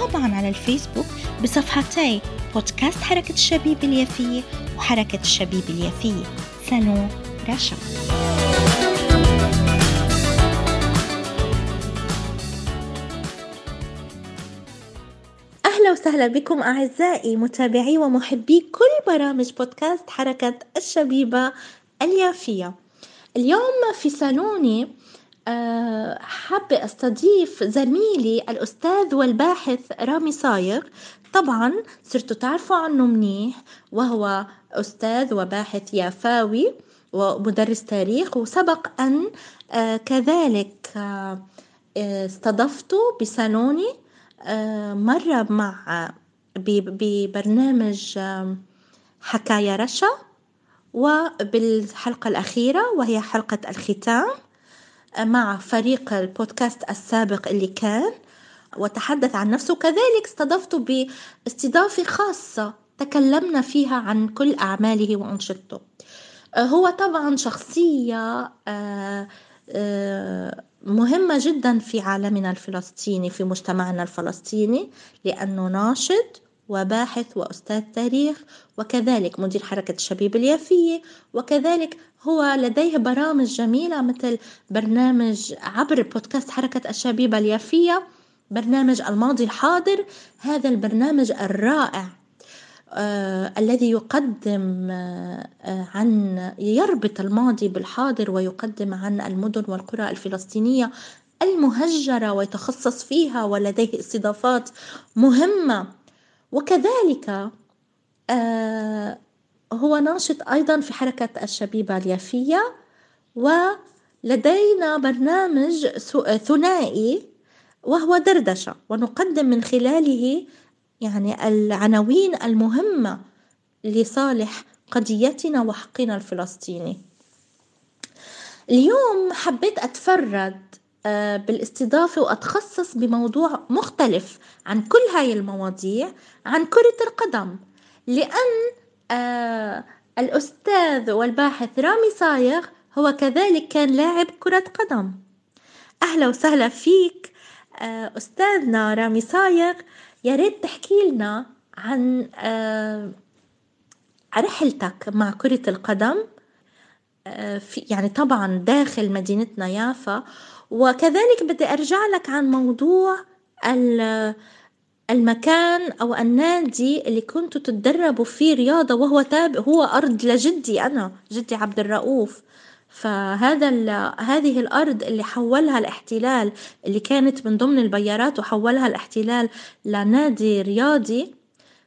وطبعا على الفيسبوك بصفحتي بودكاست حركة الشبيب اليافية وحركة الشبيب اليافية. سالون رشا. أهلا وسهلا بكم أعزائي متابعي ومحبي كل برامج بودكاست حركة الشبيبة اليافية. اليوم في صالوني آه، حابة أستضيف زميلي الأستاذ والباحث رامي صايغ. طبعا صرتوا تعرفوا عنه منيح وهو أستاذ وباحث يافاوي ومدرس تاريخ وسبق أن آه، كذلك آه، استضفته بصالوني مرة مع ببرنامج حكايا رشا وبالحلقة الأخيرة وهي حلقة الختام. مع فريق البودكاست السابق اللي كان وتحدث عن نفسه. كذلك استضفته باستضافة خاصة تكلمنا فيها عن كل أعماله وأنشطته. هو طبعا شخصية آه، آه، مهمة جدا في عالمنا الفلسطيني في مجتمعنا الفلسطيني لأنه ناشط وباحث وأستاذ تاريخ وكذلك مدير حركة الشبيب اليافية وكذلك هو لديه برامج جميلة مثل برنامج عبر بودكاست حركة الشبيبة اليافية برنامج الماضي الحاضر هذا البرنامج الرائع آه الذي يقدم آه عن يربط الماضي بالحاضر ويقدم عن المدن والقرى الفلسطينية المهجرة ويتخصص فيها ولديه استضافات مهمة. وكذلك آه هو ناشط أيضا في حركة الشبيبة اليافية ولدينا برنامج ثنائي وهو دردشة ونقدم من خلاله يعني العناوين المهمة لصالح قضيتنا وحقنا الفلسطيني. اليوم حبيت أتفرد آه، بالاستضافة وأتخصص بموضوع مختلف عن كل هاي المواضيع عن كرة القدم لأن آه الأستاذ والباحث رامي صايغ هو كذلك كان لاعب كرة قدم. أهلا وسهلا فيك آه أستاذنا رامي صايغ. يا ريت تحكي لنا عن آه رحلتك مع كرة القدم آه في يعني طبعا داخل مدينتنا يافا وكذلك بدي أرجع لك عن موضوع المكان أو النادي اللي كنتوا تتدربوا فيه رياضة وهو تابع هو أرض لجدي أنا جدي عبد الرؤوف. فهذا هذه الأرض اللي حولها الاحتلال اللي كانت من ضمن البيارات وحولها الاحتلال لنادي رياضي.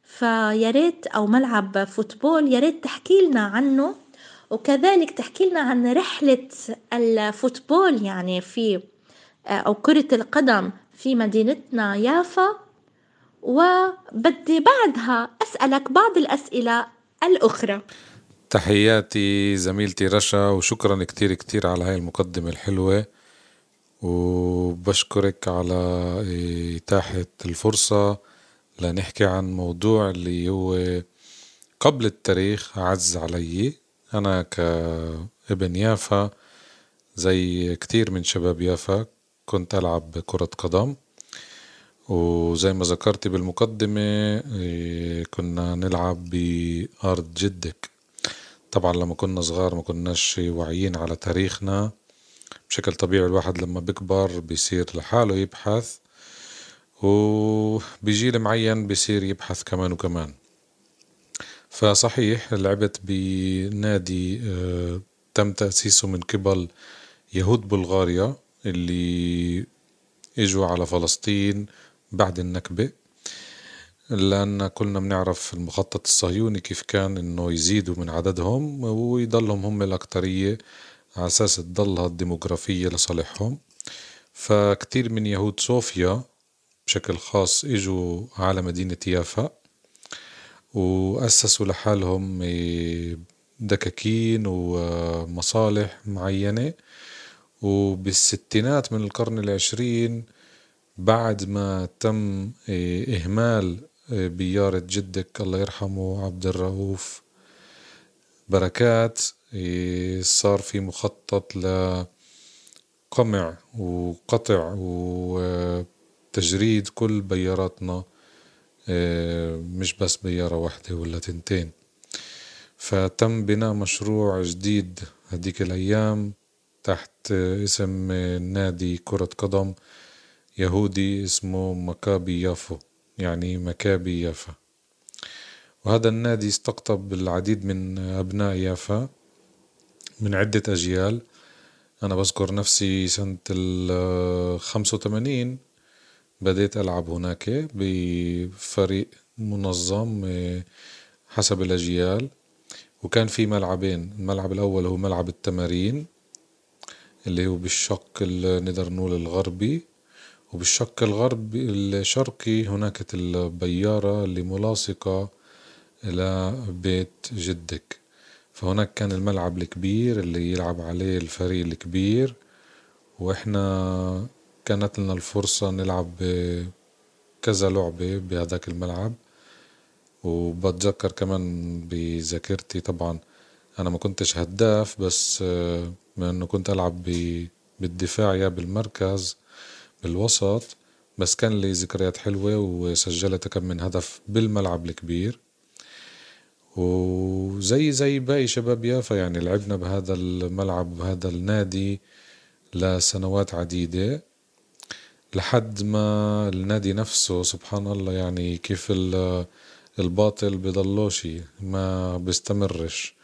فيا ريت أو ملعب فوتبول يا ريت تحكي لنا عنه. وكذلك تحكي لنا عن رحلة الفوتبول يعني في أو كرة القدم في مدينتنا يافا. وبدي بعدها أسألك بعض الأسئلة الأخرى. تحياتي زميلتي رشا وشكرا كتير كتير على هاي المقدمة الحلوة. وبشكرك على إتاحة الفرصة لنحكي عن موضوع اللي هو قبل التاريخ عز علي. أنا كابن يافا زي كتير من شباب يافا كنت ألعب كرة قدم. وزي ما ذكرتي بالمقدمة إيه، كنا نلعب بأرض جدك. طبعا لما كنا صغار ما كناش واعيين على تاريخنا. بشكل طبيعي الواحد لما بكبر بيصير لحاله يبحث وبجيل معين بيصير يبحث كمان وكمان. فصحيح لعبت بنادي آه، تم تأسيسه من قبل يهود بلغاريا اللي إجوا على فلسطين بعد النكبة لأن كلنا بنعرف المخطط الصهيوني كيف كان إنه يزيدوا من عددهم ويضلهم هم الأكترية على أساس تضلها الديموغرافية لصالحهم. فكتير من يهود صوفيا بشكل خاص إجوا على مدينة يافا وأسسوا لحالهم دكاكين ومصالح معينة. وبالستينات من القرن العشرين بعد ما تم إهمال بيارة جدك الله يرحمه عبد الرؤوف بركات صار في مخطط لقمع وقطع وتجريد كل بياراتنا مش بس بيارة واحدة ولا تنتين. فتم بناء مشروع جديد هديك الأيام تحت اسم نادي كرة قدم. يهودي اسمه مكابي يافو يعني مكابي يافا. وهذا النادي استقطب العديد من أبناء يافا من عدة أجيال. أنا بذكر نفسي سنة الخمسة وثمانين بديت ألعب هناك بفريق منظم حسب الأجيال. وكان في ملعبين الملعب الأول هو ملعب التمارين اللي هو بالشق نقدر نقول الغربي. وبالشق الغربي الشرقي هناك البيارة اللي ملاصقة إلى بيت جدك. فهناك كان الملعب الكبير اللي يلعب عليه الفريق الكبير وإحنا كانت لنا الفرصة نلعب كذا لعبة بهذاك الملعب. وبتذكر كمان بذاكرتي طبعا أنا ما كنتش هداف بس بما إنه كنت ألعب بالدفاع يا بالمركز. بالوسط بس كان لي ذكريات حلوة وسجلت كم من هدف بالملعب الكبير. وزي زي باقي شباب يافا يعني لعبنا بهذا الملعب بهذا النادي لسنوات عديدة لحد ما النادي نفسه سبحان الله يعني كيف الباطل بضلوش ما بيستمرش.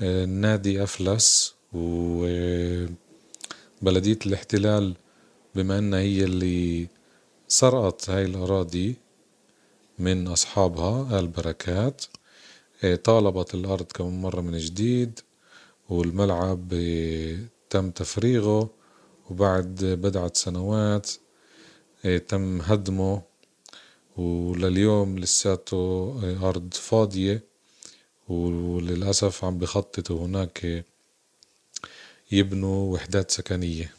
النادي أفلس وبلدية الاحتلال بما أنها هي اللي سرقت هاي الأراضي من أصحابها آل بركات طالبت الأرض كم مرة من جديد والملعب تم تفريغه وبعد بضعة سنوات تم هدمه ولليوم لساته أرض فاضية وللأسف عم بخططوا هناك يبنوا وحدات سكنية.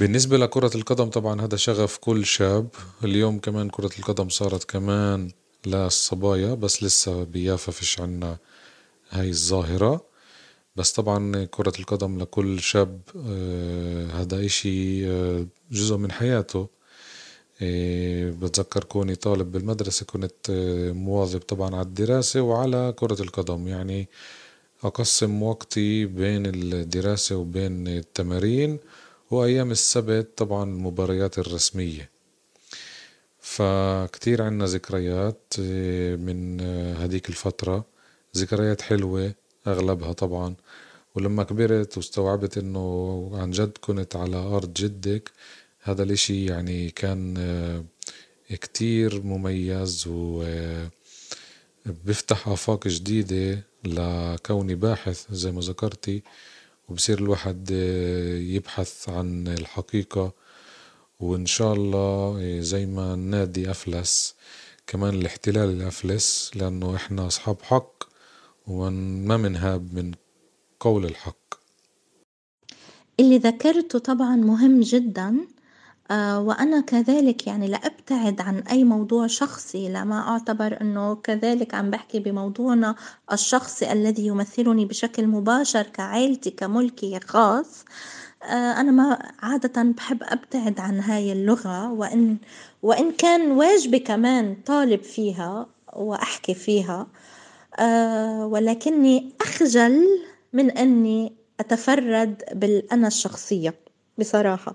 بالنسبة لكرة القدم طبعا هذا شغف كل شاب. اليوم كمان كرة القدم صارت كمان للصبايا بس لسه بيافا فيش عنا هاي الظاهرة. بس طبعا كرة القدم لكل شاب هذا إشي جزء من حياته. بتذكر كوني طالب بالمدرسة كنت مواظب طبعا على الدراسة وعلى كرة القدم. يعني أقسم وقتي بين الدراسة وبين التمارين. وأيام السبت طبعا المباريات الرسمية. فكتير عنا ذكريات من هديك الفترة. ذكريات حلوة أغلبها طبعا. ولما كبرت واستوعبت إنه عن جد كنت على أرض جدك هذا الإشي يعني كان كتير مميز و بيفتح آفاق جديدة لكوني باحث زي ما ذكرتي. وبصير الواحد يبحث عن الحقيقة وإن شاء الله زي ما النادي أفلس كمان الاحتلال أفلس لأنه إحنا أصحاب حق وما منهاب من قول الحق. اللي ذكرته طبعا مهم جدا آه، وأنا كذلك يعني لا أبتعد عن أي موضوع شخصي لما أعتبر أنه كذلك عم بحكي بموضوعنا الشخصي الذي يمثلني بشكل مباشر كعيلتي كملكي خاص. آه، أنا ما عادة بحب أبتعد عن هاي اللغة وإن وإن كان واجبي كمان طالب فيها وأحكي فيها. آه، ولكني أخجل من أني أتفرد بالأنا الشخصية بصراحة.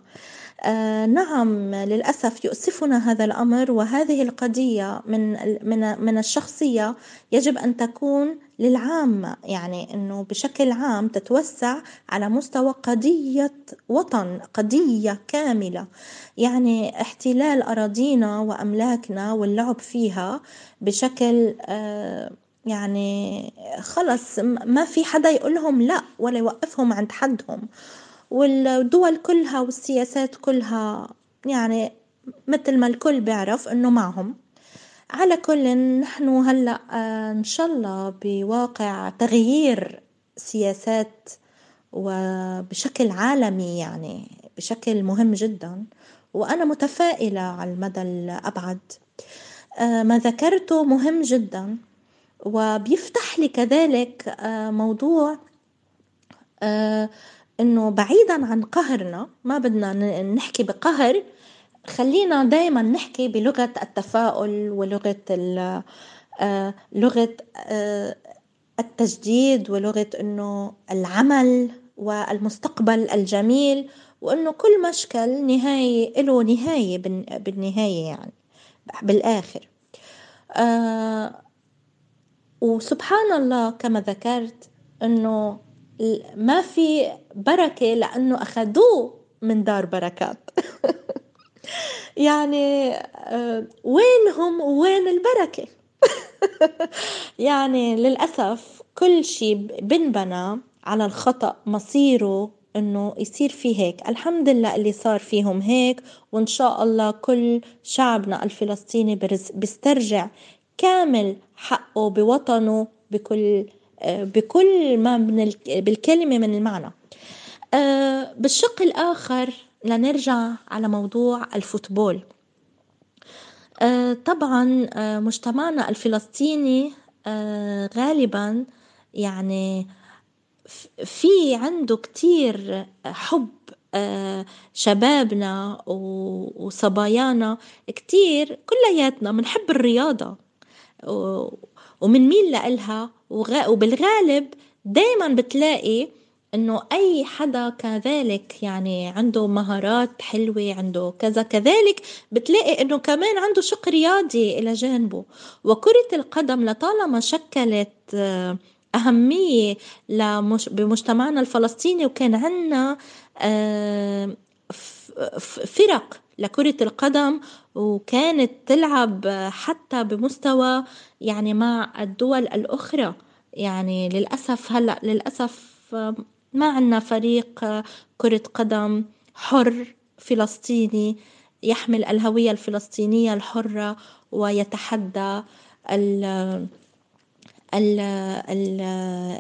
آه نعم للأسف يؤسفنا هذا الأمر وهذه القضية من من من الشخصية يجب أن تكون للعامة يعني أنه بشكل عام تتوسع على مستوى قضية وطن قضية كاملة. يعني احتلال أراضينا وأملاكنا واللعب فيها بشكل آه يعني خلص ما في حدا يقولهم لا ولا يوقفهم عند حدهم. والدول كلها والسياسات كلها يعني مثل ما الكل بيعرف إنه معهم. على كل نحن هلأ إن شاء الله بواقع تغيير سياسات وبشكل عالمي يعني بشكل مهم جدا. وأنا متفائلة على المدى الأبعد. ما ذكرته مهم جدا. وبيفتح لي كذلك موضوع إنه بعيدا عن قهرنا ما بدنا نحكي بقهر خلينا دايما نحكي بلغة التفاؤل ولغة لغة التجديد ولغة إنه العمل والمستقبل الجميل وإنه كل مشكل نهاية له نهاية بالنهاية يعني بالآخر. وسبحان الله كما ذكرت إنه ما في بركة لأنه أخذوه من دار بركات. يعني وينهم وين البركة؟ يعني للأسف كل شي بنبنى على الخطأ مصيره إنه يصير في هيك. الحمد لله اللي صار فيهم هيك وإن شاء الله كل شعبنا الفلسطيني بيسترجع كامل حقه بوطنه بكل بكل ما من بالكلمة من المعنى. بالشق الآخر لنرجع على موضوع الفوتبول. طبعا مجتمعنا الفلسطيني غالبا يعني في عنده كتير حب شبابنا وصبايانا كتير كلياتنا بنحب الرياضة. ومنميل لإلها؟ وبالغالب دايما بتلاقي إنه أي حدا كذلك يعني عنده مهارات حلوة عنده كذا كذلك بتلاقي إنه كمان عنده شق رياضي إلى جانبه. وكرة القدم لطالما شكلت أهمية بمجتمعنا الفلسطيني وكان عنا فرق لكرة القدم وكانت تلعب حتى بمستوى يعني مع الدول الأخرى. يعني للأسف هلأ للأسف ما عنا فريق كرة قدم حر فلسطيني يحمل الهوية الفلسطينية الحرة ويتحدى ال ال ال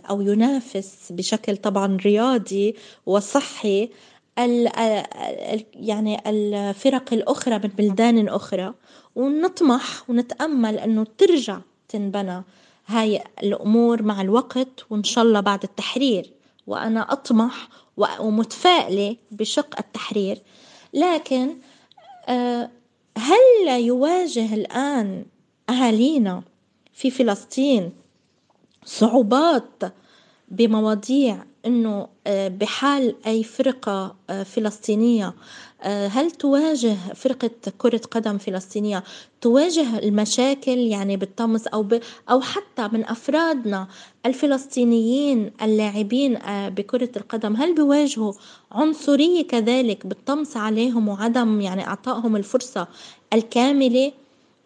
أو ينافس بشكل طبعا رياضي وصحي يعني الفرق الأخرى من بلدان أخرى ونطمح ونتأمل أنه ترجع تنبنى هاي الأمور مع الوقت وإن شاء الله بعد التحرير. وأنا أطمح ومتفائلة بشق التحرير. لكن هل يواجه الآن أهالينا في فلسطين صعوبات بمواضيع إنه بحال أي فرقة فلسطينية هل تواجه فرقة كرة قدم فلسطينية تواجه المشاكل يعني بالطمس أو ب أو حتى من أفرادنا الفلسطينيين اللاعبين بكرة القدم هل بيواجهوا عنصرية كذلك بالطمس عليهم وعدم يعني إعطائهم الفرصة الكاملة؟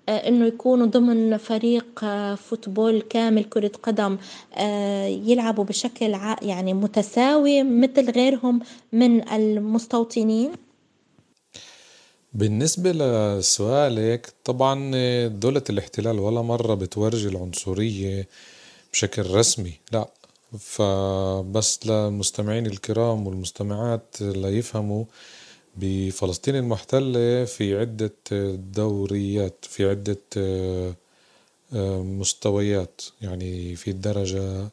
إنه يكونوا ضمن فريق فوتبول كامل كرة قدم يلعبوا بشكل يعني متساوي مثل غيرهم من المستوطنين؟ بالنسبة لسؤالك طبعا دولة الاحتلال ولا مرة بتورجي العنصرية بشكل رسمي لا. فبس للمستمعين الكرام والمستمعات ليفهموا بفلسطين المحتلة في عدة دوريات في عدة مستويات. يعني في الدرجة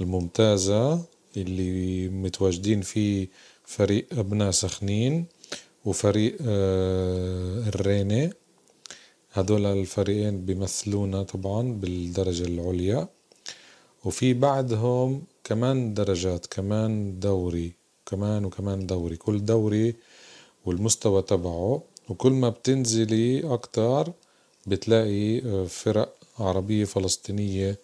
الممتازة اللي متواجدين فيه فريق أبناء سخنين وفريق الرينة. هدول الفريقين بيمثلونا طبعا بالدرجة العليا. وفي بعدهم كمان درجات كمان دوري كمان وكمان دوري. كل دوري والمستوى تبعه وكل ما بتنزلي أكتر بتلاقي فرق عربية فلسطينية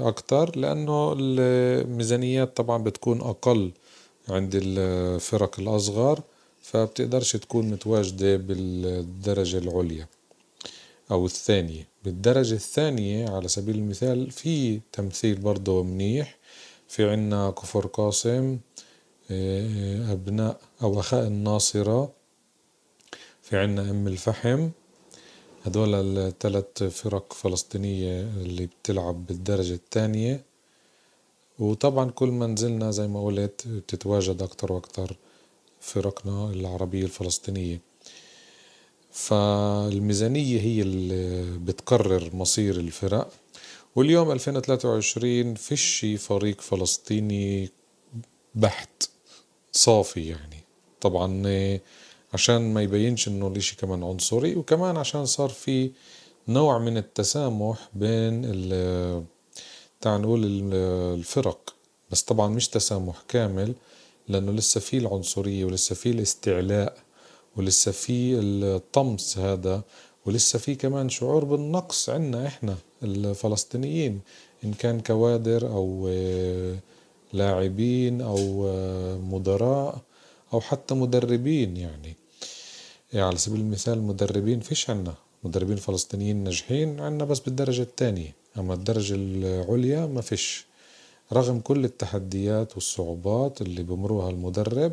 أكتر لأنه الميزانيات طبعا بتكون أقل عند الفرق الأصغر فبتقدرش تكون متواجدة بالدرجة العليا أو الثانية. بالدرجة الثانية على سبيل المثال في تمثيل برضه منيح في عنا كفر قاسم أبناء أو أخاء الناصرة في عنا أم الفحم. هدول الثلاث فرق فلسطينية اللي بتلعب بالدرجة الثانية. وطبعا كل ما نزلنا زي ما قلت بتتواجد أكتر وأكتر فرقنا العربية الفلسطينية. فالميزانية هي اللي بتقرر مصير الفرق. واليوم 2023 فيش فريق فلسطيني بحت. صافي يعني. طبعا عشان ما يبينش إنه الإشي كمان عنصري وكمان عشان صار في نوع من التسامح بين تعال نقول الفرق. بس طبعا مش تسامح كامل لأنه لسه في العنصرية ولسه في الاستعلاء ولسه في الطمس هذا ولسه في كمان شعور بالنقص عنا إحنا الفلسطينيين. إن كان كوادر أو لاعبين أو مدراء أو حتى مدربين يعني. يعني على سبيل المثال مدربين فيش عنا. مدربين فلسطينيين ناجحين عنا بس بالدرجة الثانية أما الدرجة العليا ما فيش. رغم كل التحديات والصعوبات اللي بمروها المدرب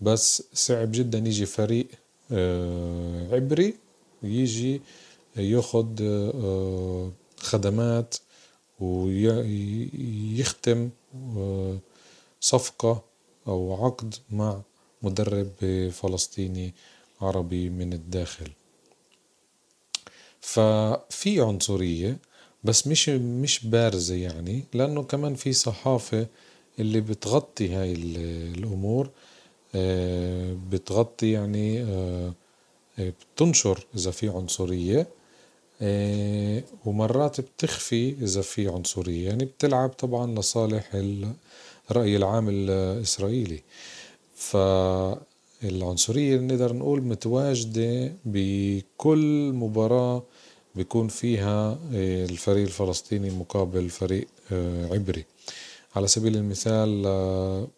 بس صعب جدا يجي فريق آه، عبري يجي ياخد آه، خدمات ويختم آه، صفقة أو عقد مع مدرب فلسطيني عربي من الداخل. ففي عنصرية بس مش مش بارزة يعني لأنه كمان في صحافة اللي بتغطي هاي الأمور آه، بتغطي يعني آه، بتنشر إذا في عنصرية. آه، ومرات بتخفي إذا في عنصرية. يعني بتلعب طبعا لصالح الرأي العام الإسرائيلي. فالعنصرية نقدر نقول متواجدة بكل مباراة بيكون فيها الفريق الفلسطيني مقابل فريق عبري. على سبيل المثال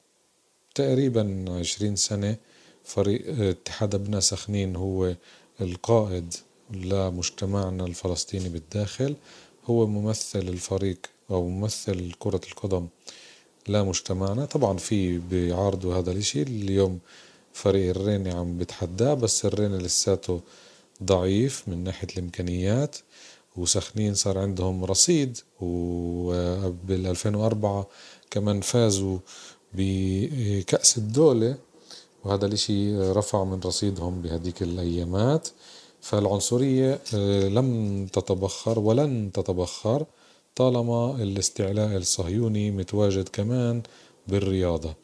تقريبا عشرين سنة فريق اتحاد أبناء سخنين هو القائد لمجتمعنا الفلسطيني بالداخل هو ممثل الفريق أو ممثل كرة القدم. لمجتمعنا طبعا في بيعارضوا هذا الإشي. اليوم فريق الريني عم بتحداه بس الريني لساته ضعيف من ناحية الإمكانيات. وسخنين صار عندهم رصيد. وبال 2004 كمان فازوا بكأس الدولة. وهذا الإشي رفع من رصيدهم بهديك الأيامات. فالعنصرية آه، لم تتبخر ولن تتبخر طالما الاستعلاء الصهيوني متواجد كمان بالرياضة.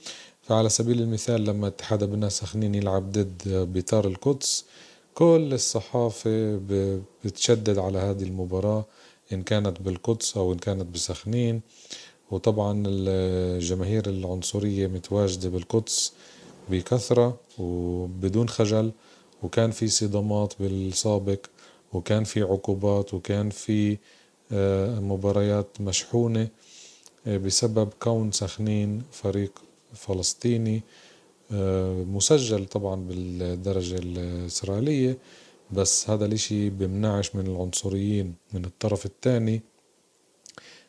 فعلى سبيل المثال لما اتحاد أبناء سخنين يلعب ضد بيطار القدس كل الصحافة بتشدد على هذه المباراة إن كانت بالقدس أو إن كانت بسخنين. وطبعا الجماهير العنصرية متواجدة بالقدس بكثرة وبدون خجل وكان في صدامات بالسابق وكان في عقوبات وكان في آه، مباريات مشحونة آه، بسبب كون سخنين فريق فلسطيني آه، مسجل طبعا بالدرجة الإسرائيلية. بس هذا الإشي بمنعش من العنصريين من الطرف الثاني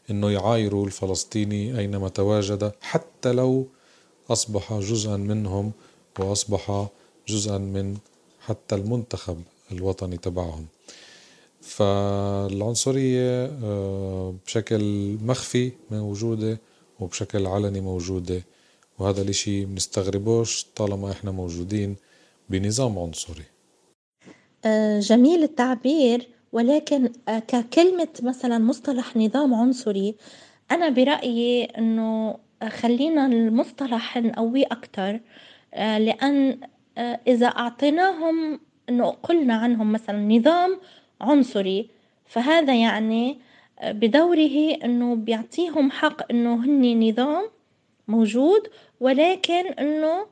إنه يعايروا الفلسطيني أينما تواجد حتى لو أصبح جزءا منهم وأصبح جزءا من حتى المنتخب الوطني تبعهم. فالعنصرية آه، بشكل مخفي موجودة وبشكل علني موجودة. وهذا الإشي بنستغربوش طالما إحنا موجودين بنظام عنصري. آه، جميل التعبير. ولكن آه، ككلمة مثلا مصطلح نظام عنصري أنا برأيي إنه خلينا المصطلح نقويه أكتر لأن إذا أعطيناهم إنه قلنا عنهم مثلا نظام عنصري فهذا يعني بدوره إنه بيعطيهم حق إنه هني نظام موجود ولكن إنه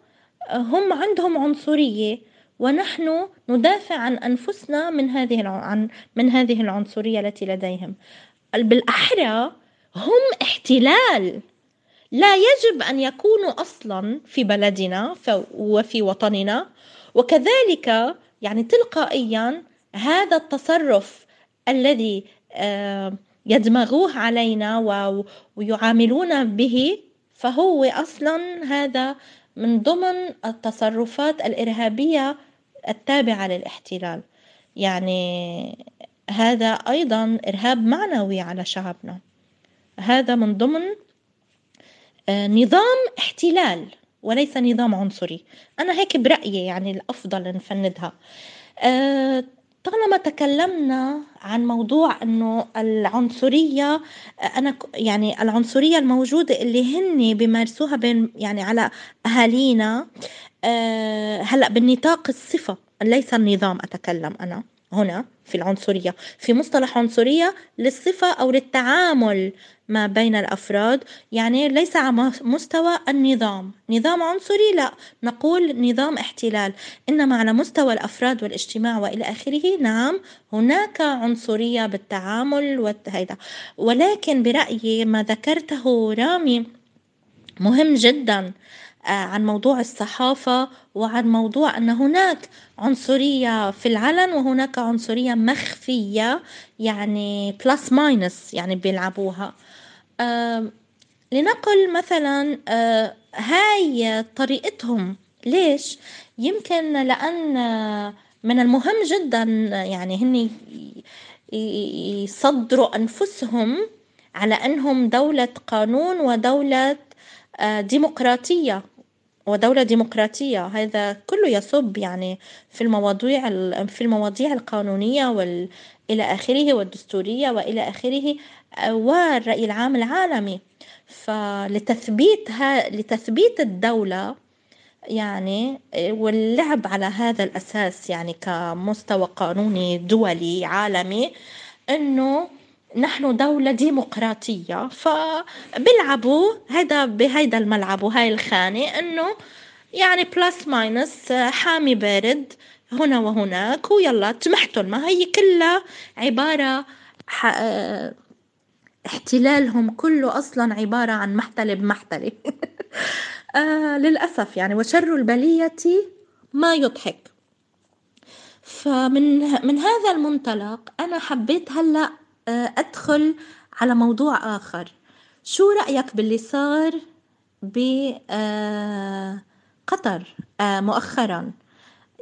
هم عندهم عنصرية ونحن ندافع عن أنفسنا من هذه عن من هذه العنصرية التي لديهم. بالأحرى هم احتلال. لا يجب أن يكونوا أصلا في بلدنا وفي وطننا وكذلك يعني تلقائيا هذا التصرف الذي آه، يدمغوه علينا ويعاملون به فهو أصلا هذا من ضمن التصرفات الإرهابية التابعة للاحتلال. يعني هذا أيضا إرهاب معنوي على شعبنا. هذا من ضمن نظام احتلال وليس نظام عنصري. أنا هيك برأيي يعني الأفضل نفندها. آه، طالما تكلمنا عن موضوع إنه العنصرية أنا يعني العنصرية الموجودة اللي هن بيمارسوها بين يعني على أهالينا آه، هلأ بالنطاق الصفة ليس النظام أتكلم أنا هنا في العنصرية. في مصطلح عنصرية للصفة أو للتعامل ما بين الأفراد يعني ليس على مستوى النظام. نظام عنصري لا نقول نظام احتلال. إنما على مستوى الأفراد والاجتماع وإلى آخره نعم هناك عنصرية بالتعامل وهذا ولكن برأيي ما ذكرته رامي مهم جدا. عن موضوع الصحافة وعن موضوع أن هناك عنصرية في العلن وهناك عنصرية مخفية يعني plus minus يعني بيلعبوها. آه لنقل مثلا آه هاي طريقتهم. ليش؟ يمكن لأن من المهم جدا يعني هن يصدروا أنفسهم على أنهم دولة قانون ودولة آه ديمقراطية. ودولة ديمقراطية. هذا كله يصب يعني في المواضيع في المواضيع القانونية وال إلى آخره والدستورية وإلى آخره والرأي العام العالمي. فلتثبيت ها لتثبيت الدولة يعني واللعب على هذا الأساس يعني كمستوى قانوني دولي عالمي إنه نحن دولة ديمقراطية فبيلعبوا هذا بهيدا الملعب وهاي الخانة إنه يعني plus minus حامي بارد هنا وهناك ويلا تمحتوا ما هي كلها عبارة احتلالهم كله أصلا عبارة عن محتلة بمحتلة آه للأسف يعني وشر البلية ما يضحك. فمن من هذا المنطلق أنا حبيت هلأ آه أدخل على موضوع آخر. شو رأيك باللي صار بقطر آه آه مؤخرا.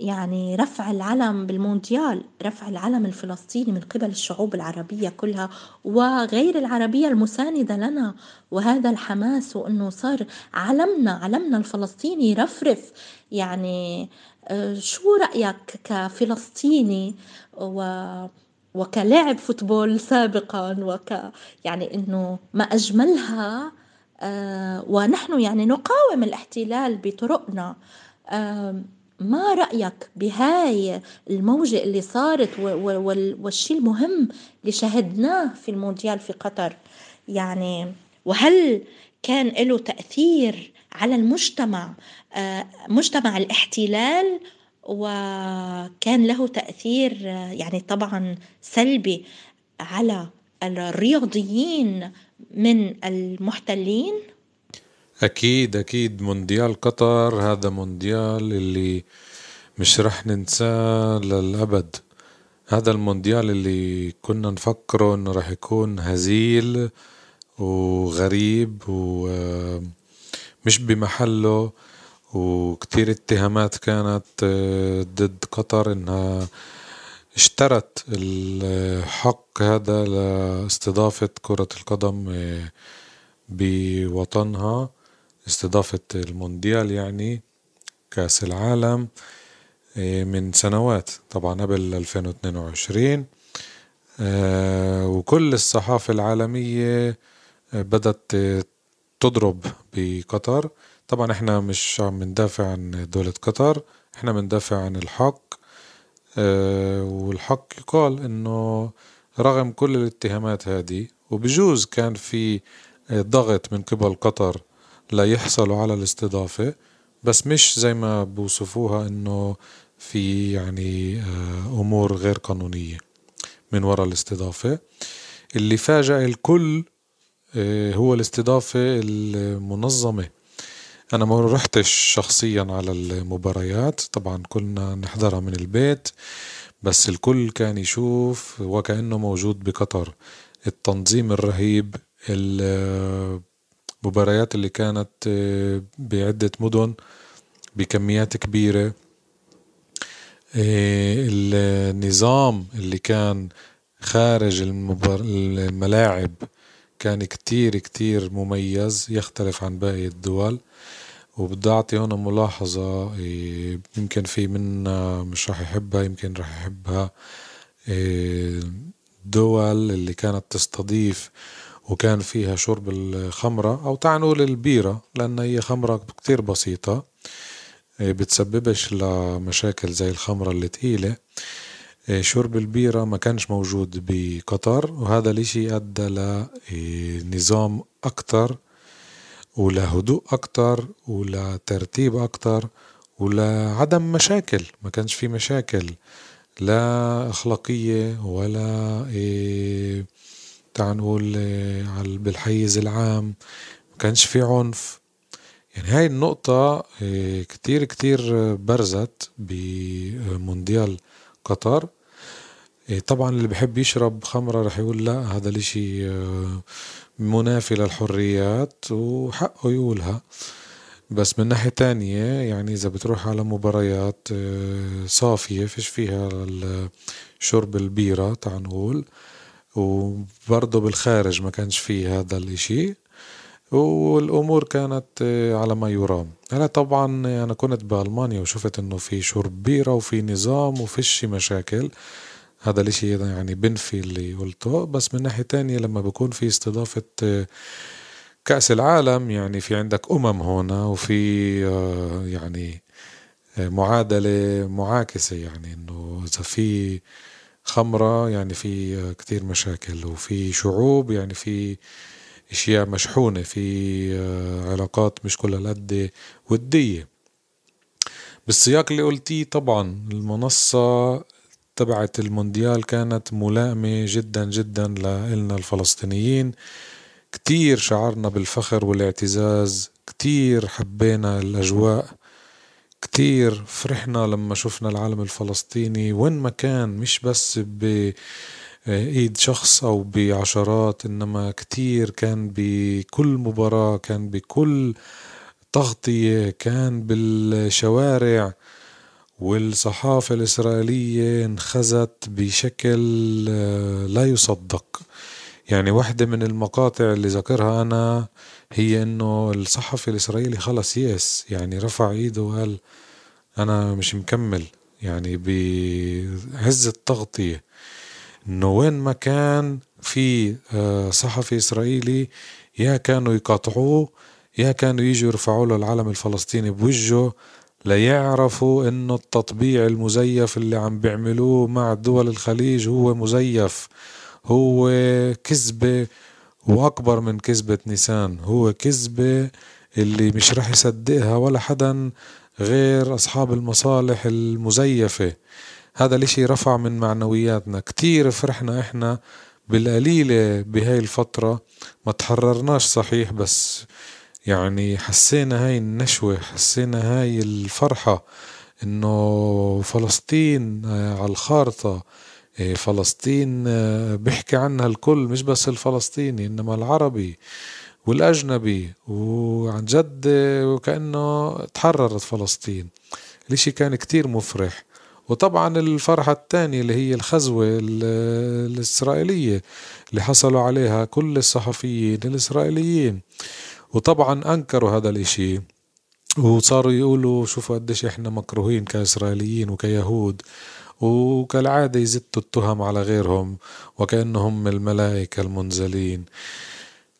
يعني رفع العلم بالمونديال رفع العلم الفلسطيني من قبل الشعوب العربية كلها وغير العربية المساندة لنا. وهذا الحماس وأنه صار علمنا علمنا الفلسطيني يرفرف. يعني آه، شو رأيك كفلسطيني؟ و وكلاعب فوتبول سابقا وك يعني إنه ما أجملها آه ونحن يعني نقاوم الاحتلال بطرقنا. آه ما رأيك بهاي الموجة اللي صارت والشيء المهم اللي شهدناه في المونديال في قطر؟ يعني وهل كان له تأثير على المجتمع؟ آه، مجتمع الاحتلال وكان له تأثير آه، يعني طبعا سلبي على الرياضيين من المحتلين. أكيد أكيد. مونديال قطر هذا مونديال اللي مش رح ننساه للأبد. هذا المونديال اللي كنا نفكره إنه رح يكون هزيل وغريب ومش بمحله. وكتير اتهامات كانت ضد قطر إنها اشترت الحق هذا لاستضافة كرة القدم بوطنها استضافة المونديال يعني كأس العالم إيه، من سنوات طبعا قبل 2022 آه، وكل الصحافة العالمية آه، بدأت تضرب بقطر. طبعا إحنا مش عم ندافع عن دولة قطر إحنا بندافع عن الحق آه، والحق يقال إنه رغم كل الاتهامات هذه وبجوز كان في ضغط من قبل قطر ليحصلوا على الاستضافة بس مش زي ما بوصفوها إنه في يعني آه، أمور غير قانونية من وراء الاستضافة. اللي فاجأ الكل آه، هو الاستضافة المنظمة. أنا ما رحتش شخصيا على المباريات. طبعا كنا نحضرها من البيت بس الكل كان يشوف وكأنه موجود بقطر. التنظيم الرهيب المباريات اللي كانت آه، بعدة مدن بكميات كبيرة. النظام اللي كان خارج الملاعب كان كتير كتير مميز يختلف عن باقي الدول. وبدي أعطي هنا ملاحظة يمكن في منا مش راح يحبها يمكن راح يحبها الدول اللي كانت تستضيف وكان فيها شرب الخمرة أو تعال نقول البيرة لأن هي خمرة كتير بسيطة بتسببش لمشاكل زي الخمرة التقيلة شرب البيرة ما كانش موجود بقطر وهذا الإشي أدى لنظام أكتر ولهدوء أكتر ولترتيب أكتر ولعدم مشاكل. ما كانش في مشاكل. لا أخلاقية ولا تعال نقول بالحيز العام. ما كانش في عنف. يعني هاي النقطة كتير كتير برزت بمونديال قطر. طبعا اللي بحب يشرب خمرة رح يقول لا هذا الإشي منافي للحريات وحقه يقولها. بس من ناحية تانية يعني إذا بتروح على مباريات صافية فيش فيها شرب البيرة تعال نقول. وبرضه بالخارج ما كانش فيه هذا الإشي. والأمور كانت على ما يرام. هلا طبعا أنا كنت بألمانيا وشفت إنه في شرب بيرة وفي نظام وفيش مشاكل. هذا الإشي يعني بنفي اللي قلته بس من ناحية تانية لما بكون في استضافة كأس العالم يعني في عندك أمم هنا وفي يعني معادلة معاكسة يعني إنه إذا في خمرة يعني في كتير مشاكل وفي شعوب يعني في أشياء مشحونة في علاقات مش كل هالقد ودية. بالسياق اللي قلتيه طبعا المنصة تبعت المونديال كانت ملائمة جدا جدا لإلنا الفلسطينيين. كتير شعرنا بالفخر والاعتزاز كتير حبينا الأجواء كتير فرحنا لما شفنا العالم الفلسطيني وين ما كان مش بس بإيد شخص أو بعشرات إنما كتير كان بكل مباراة كان بكل تغطية كان بالشوارع. والصحافة الإسرائيلية انخزت بشكل لا يصدق. يعني واحدة من المقاطع اللي ذكرها أنا هي إنه الصحفي الإسرائيلي خلص يأس يعني رفع إيده وقال أنا مش مكمل يعني بعز التغطية. إنه وين ما كان في صحفي إسرائيلي يا كانوا يقاطعوه يا كانوا يجوا يرفعوا له العلم الفلسطيني بوجهه ليعرفوا انه التطبيع المزيف اللي عم بيعملوه مع دول الخليج هو مزيف. هو كذبة وأكبر من كذبة نيسان. هو كذبة اللي مش رح يصدقها ولا حدا غير أصحاب المصالح المزيفة. هذا الإشي رفع من معنوياتنا. كتير فرحنا إحنا بالقليلة بهاي الفترة. ما تحررناش صحيح بس. يعني حسينا هاي النشوة حسينا هاي الفرحة إنه فلسطين على الخارطة. فلسطين بيحكي عنها الكل مش بس الفلسطيني إنما العربي والأجنبي. وعن جد وكأنه تحررت فلسطين. الإشي كان كتير مفرح. وطبعا الفرحة الثانية اللي هي الخزوة الإسرائيلية اللي حصلوا عليها كل الصحفيين الإسرائيليين. وطبعا أنكروا هذا الإشي. وصاروا يقولوا شوفوا قديش إحنا مكروهين كإسرائيليين وكيهود وكالعادة يزتوا التهم على غيرهم وكأنهم الملائكة المنزلين.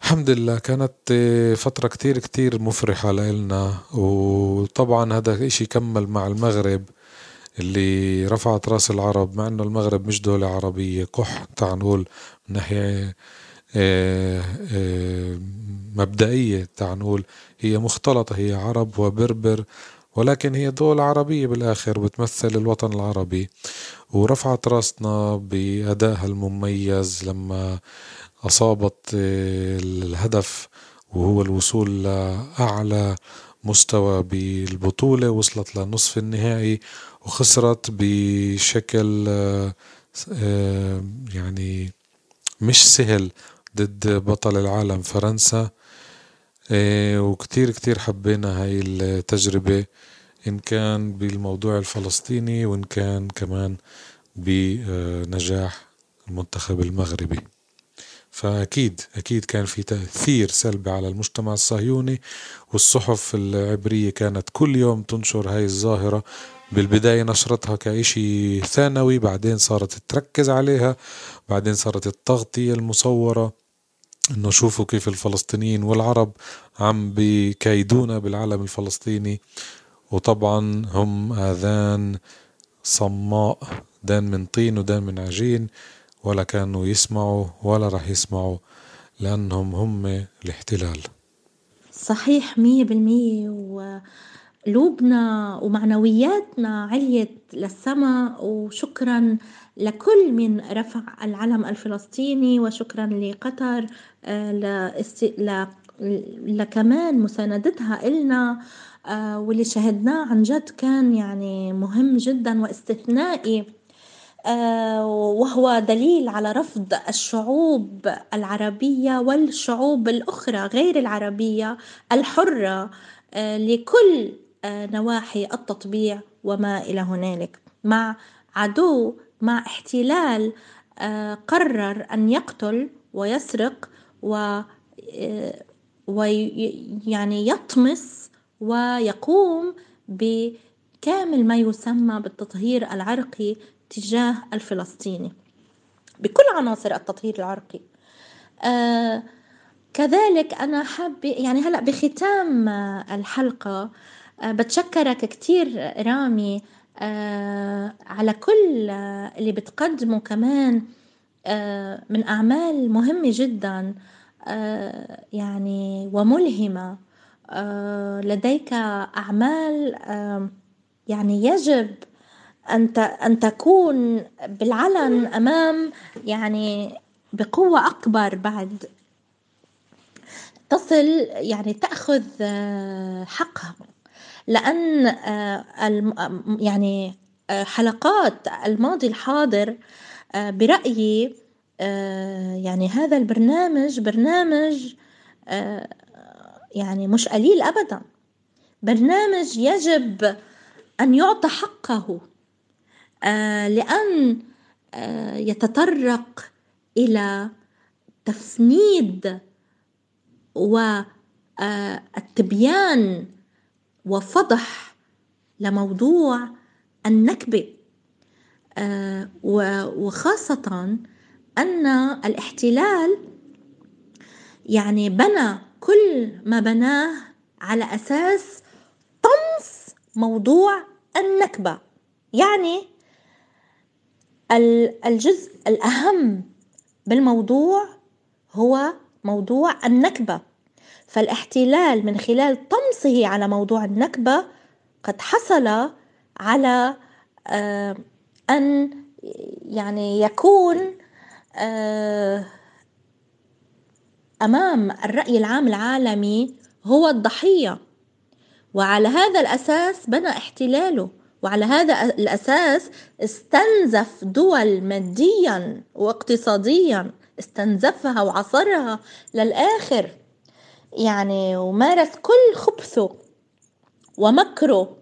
الحمد لله كانت فترة كتير كتير مفرحة لإلنا. وطبعا هذا إشي كمل مع المغرب اللي رفعت رأس العرب مع إنه المغرب مش دولة عربية كح تعال نقول من ناحية مبدئية تعال نقول هي مختلطة هي عرب وبربر ولكن هي دولة عربية بالآخر بتمثل الوطن العربي. ورفعت راسنا بأدائها المميز لما أصابت الهدف وهو الوصول لأعلى مستوى بالبطولة وصلت لنصف النهائي وخسرت بشكل يعني مش سهل ضد بطل العالم فرنسا. وكتير كتير حبينا هاي التجربة إن كان بالموضوع الفلسطيني وإن كان كمان بنجاح المنتخب المغربي. فأكيد أكيد كان في تأثير سلبي على المجتمع الصهيوني والصحف العبرية كانت كل يوم تنشر هاي الظاهرة. بالبداية نشرتها كإشي ثانوي بعدين صارت تركز عليها بعدين صارت التغطية المصورة. إنه شوفوا كيف الفلسطينيين والعرب عم بكيدونا بالعالم الفلسطيني. وطبعا هم آذان صماء دان من طين ودان من عجين ولا كانوا يسمعوا ولا راح يسمعوا لأنهم هم الاحتلال. صحيح مية بالمية. وقلوبنا ومعنوياتنا عليت للسماء وشكرا لكل من رفع العلم الفلسطيني وشكرا لقطر آه، لكمان مساندتها إلنا آه، واللي شهدناه عن جد كان يعني مهم جدا واستثنائي آه، وهو دليل على رفض الشعوب العربية والشعوب الأخرى غير العربية الحرة لكل نواحي التطبيع وما إلى هنالك مع عدو مع احتلال قرر أن يقتل ويسرق و ويعني يطمس ويقوم بكامل ما يسمى بالتطهير العرقي تجاه الفلسطيني. بكل عناصر التطهير العرقي. آه كذلك أنا حابة يعني هلأ بختام الحلقة آه بتشكرك كتير رامي آه على كل اللي بتقدمه كمان آه من أعمال مهمة جدا آه يعني وملهمة آه، لديك أعمال يعني يجب أن أن تكون بالعلن أمام يعني بقوة أكبر بعد تصل يعني تأخذ آه، حقها. لأن آه، يعني حلقات الماضي الحاضر برأيي يعني هذا البرنامج برنامج يعني مش قليل ابدا. برنامج يجب أن يعطى حقه آه آه يتطرق إلى تفنيد والتبيان آه، وفضح لموضوع النكبة. آه، وخاصة أن الاحتلال يعني بنى كل ما بناه على أساس طمس موضوع النكبة. يعني الجزء الأهم بالموضوع هو موضوع النكبة. فالاحتلال من خلال طمسه على موضوع النكبة قد حصل على آه، أن يعني يكون آه أمام الرأي العام العالمي هو الضحية. وعلى هذا الأساس بنى احتلاله. وعلى هذا الأساس استنزف دول ماديا واقتصاديا استنزفها وعصرها للآخر. يعني ومارس كل خبثه ومكره.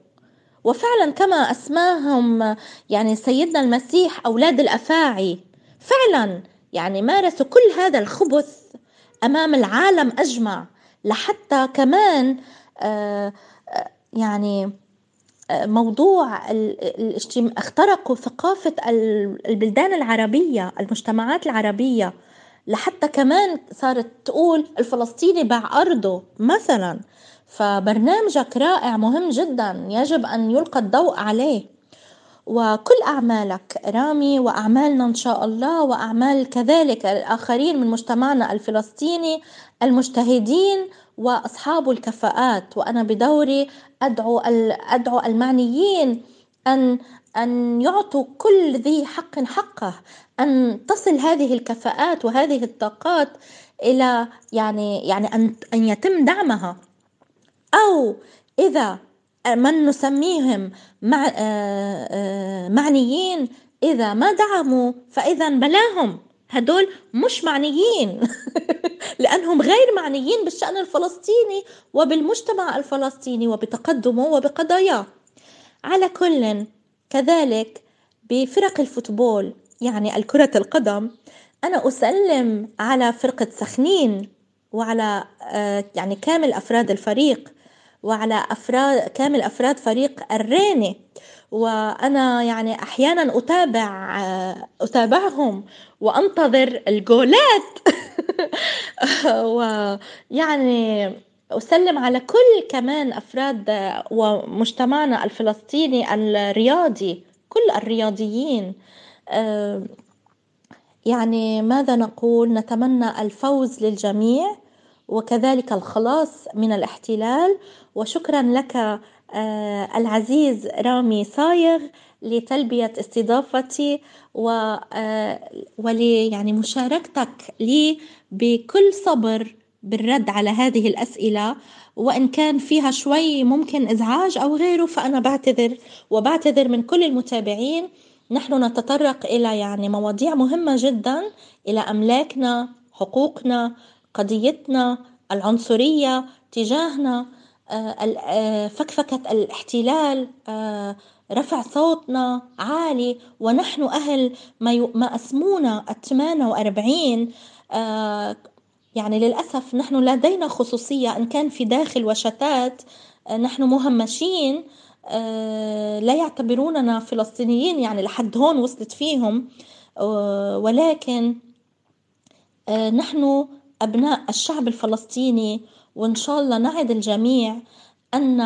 وفعلا كما أسماهم يعني سيدنا المسيح أولاد الأفاعي فعلا يعني مارسوا كل هذا الخبث أمام العالم أجمع لحتى كمان آه، آه، يعني آه، موضوع اخترقوا ثقافة البلدان العربية المجتمعات العربية. لحتى كمان صارت تقول الفلسطيني باع أرضه مثلا. فبرنامجك رائع مهم جدا. يجب أن يلقى الضوء عليه. وكل أعمالك رامي وأعمالنا إن شاء الله وأعمال كذلك الآخرين من مجتمعنا الفلسطيني المجتهدين وأصحاب الكفاءات. وأنا بدوري أدعو أدعو المعنيين أن أن يعطوا كل ذي حق حقه أن تصل هذه الكفاءات وهذه الطاقات إلى يعني يعني أن أن يتم دعمها. أو إذا من نسميهم مع آه، آه، معنيين إذا ما دعموا فإذا بلاهم. هدول مش معنيين. لأنهم غير معنيين بالشأن الفلسطيني وبالمجتمع الفلسطيني وبتقدمه وبقضاياه. على كل كذلك بفرق الفوتبول يعني الكرة القدم. أنا أسلم على فرقة سخنين وعلى آه، يعني كامل أفراد الفريق وعلى أفراد كامل أفراد فريق الريني. وأنا يعني أحيانا أتابع آه، أتابعهم وأنتظر الجولات. ويعني أسلم على كل كمان أفراد ومجتمعنا الفلسطيني الرياضي كل الرياضيين. يعني ماذا نقول؟ نتمنى الفوز للجميع وكذلك الخلاص من الاحتلال. وشكرا لك آه، العزيز رامي صايغ لتلبية استضافتي و آه، ولي يعني مشاركتك لي بكل صبر. بالرد على هذه الأسئلة وإن كان فيها شوي ممكن إزعاج أو غيره فأنا بعتذر. وبعتذر من كل المتابعين. نحن نتطرق إلى يعني مواضيع مهمة جدا إلى أملاكنا حقوقنا قضيتنا العنصرية تجاهنا آه، آه، فكفكة الاحتلال آه، رفع صوتنا عالي. ونحن أهل ما أسمونا الثمانية وأربعين يعني للأسف نحن لدينا خصوصية إن كان في داخل وشتات نحن مهمشين لا يعتبروننا فلسطينيين يعني لحد هون وصلت فيهم ولكن نحن أبناء الشعب الفلسطيني وإن شاء الله نعد الجميع أن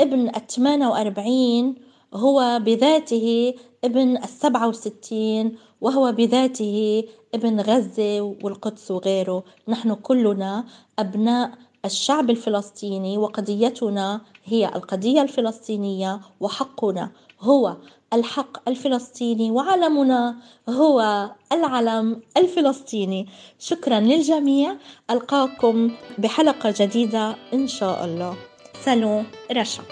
ابن الثمانية وأربعين هو بذاته ابن السبعة وستين وهو بذاته ابن غزة والقدس وغيره. نحن كلنا أبناء الشعب الفلسطيني وقضيتنا هي القضية الفلسطينية وحقنا هو الحق الفلسطيني وعلمنا هو العلم الفلسطيني. شكرا للجميع. ألقاكم بحلقة جديدة إن شاء الله. سلام رشا.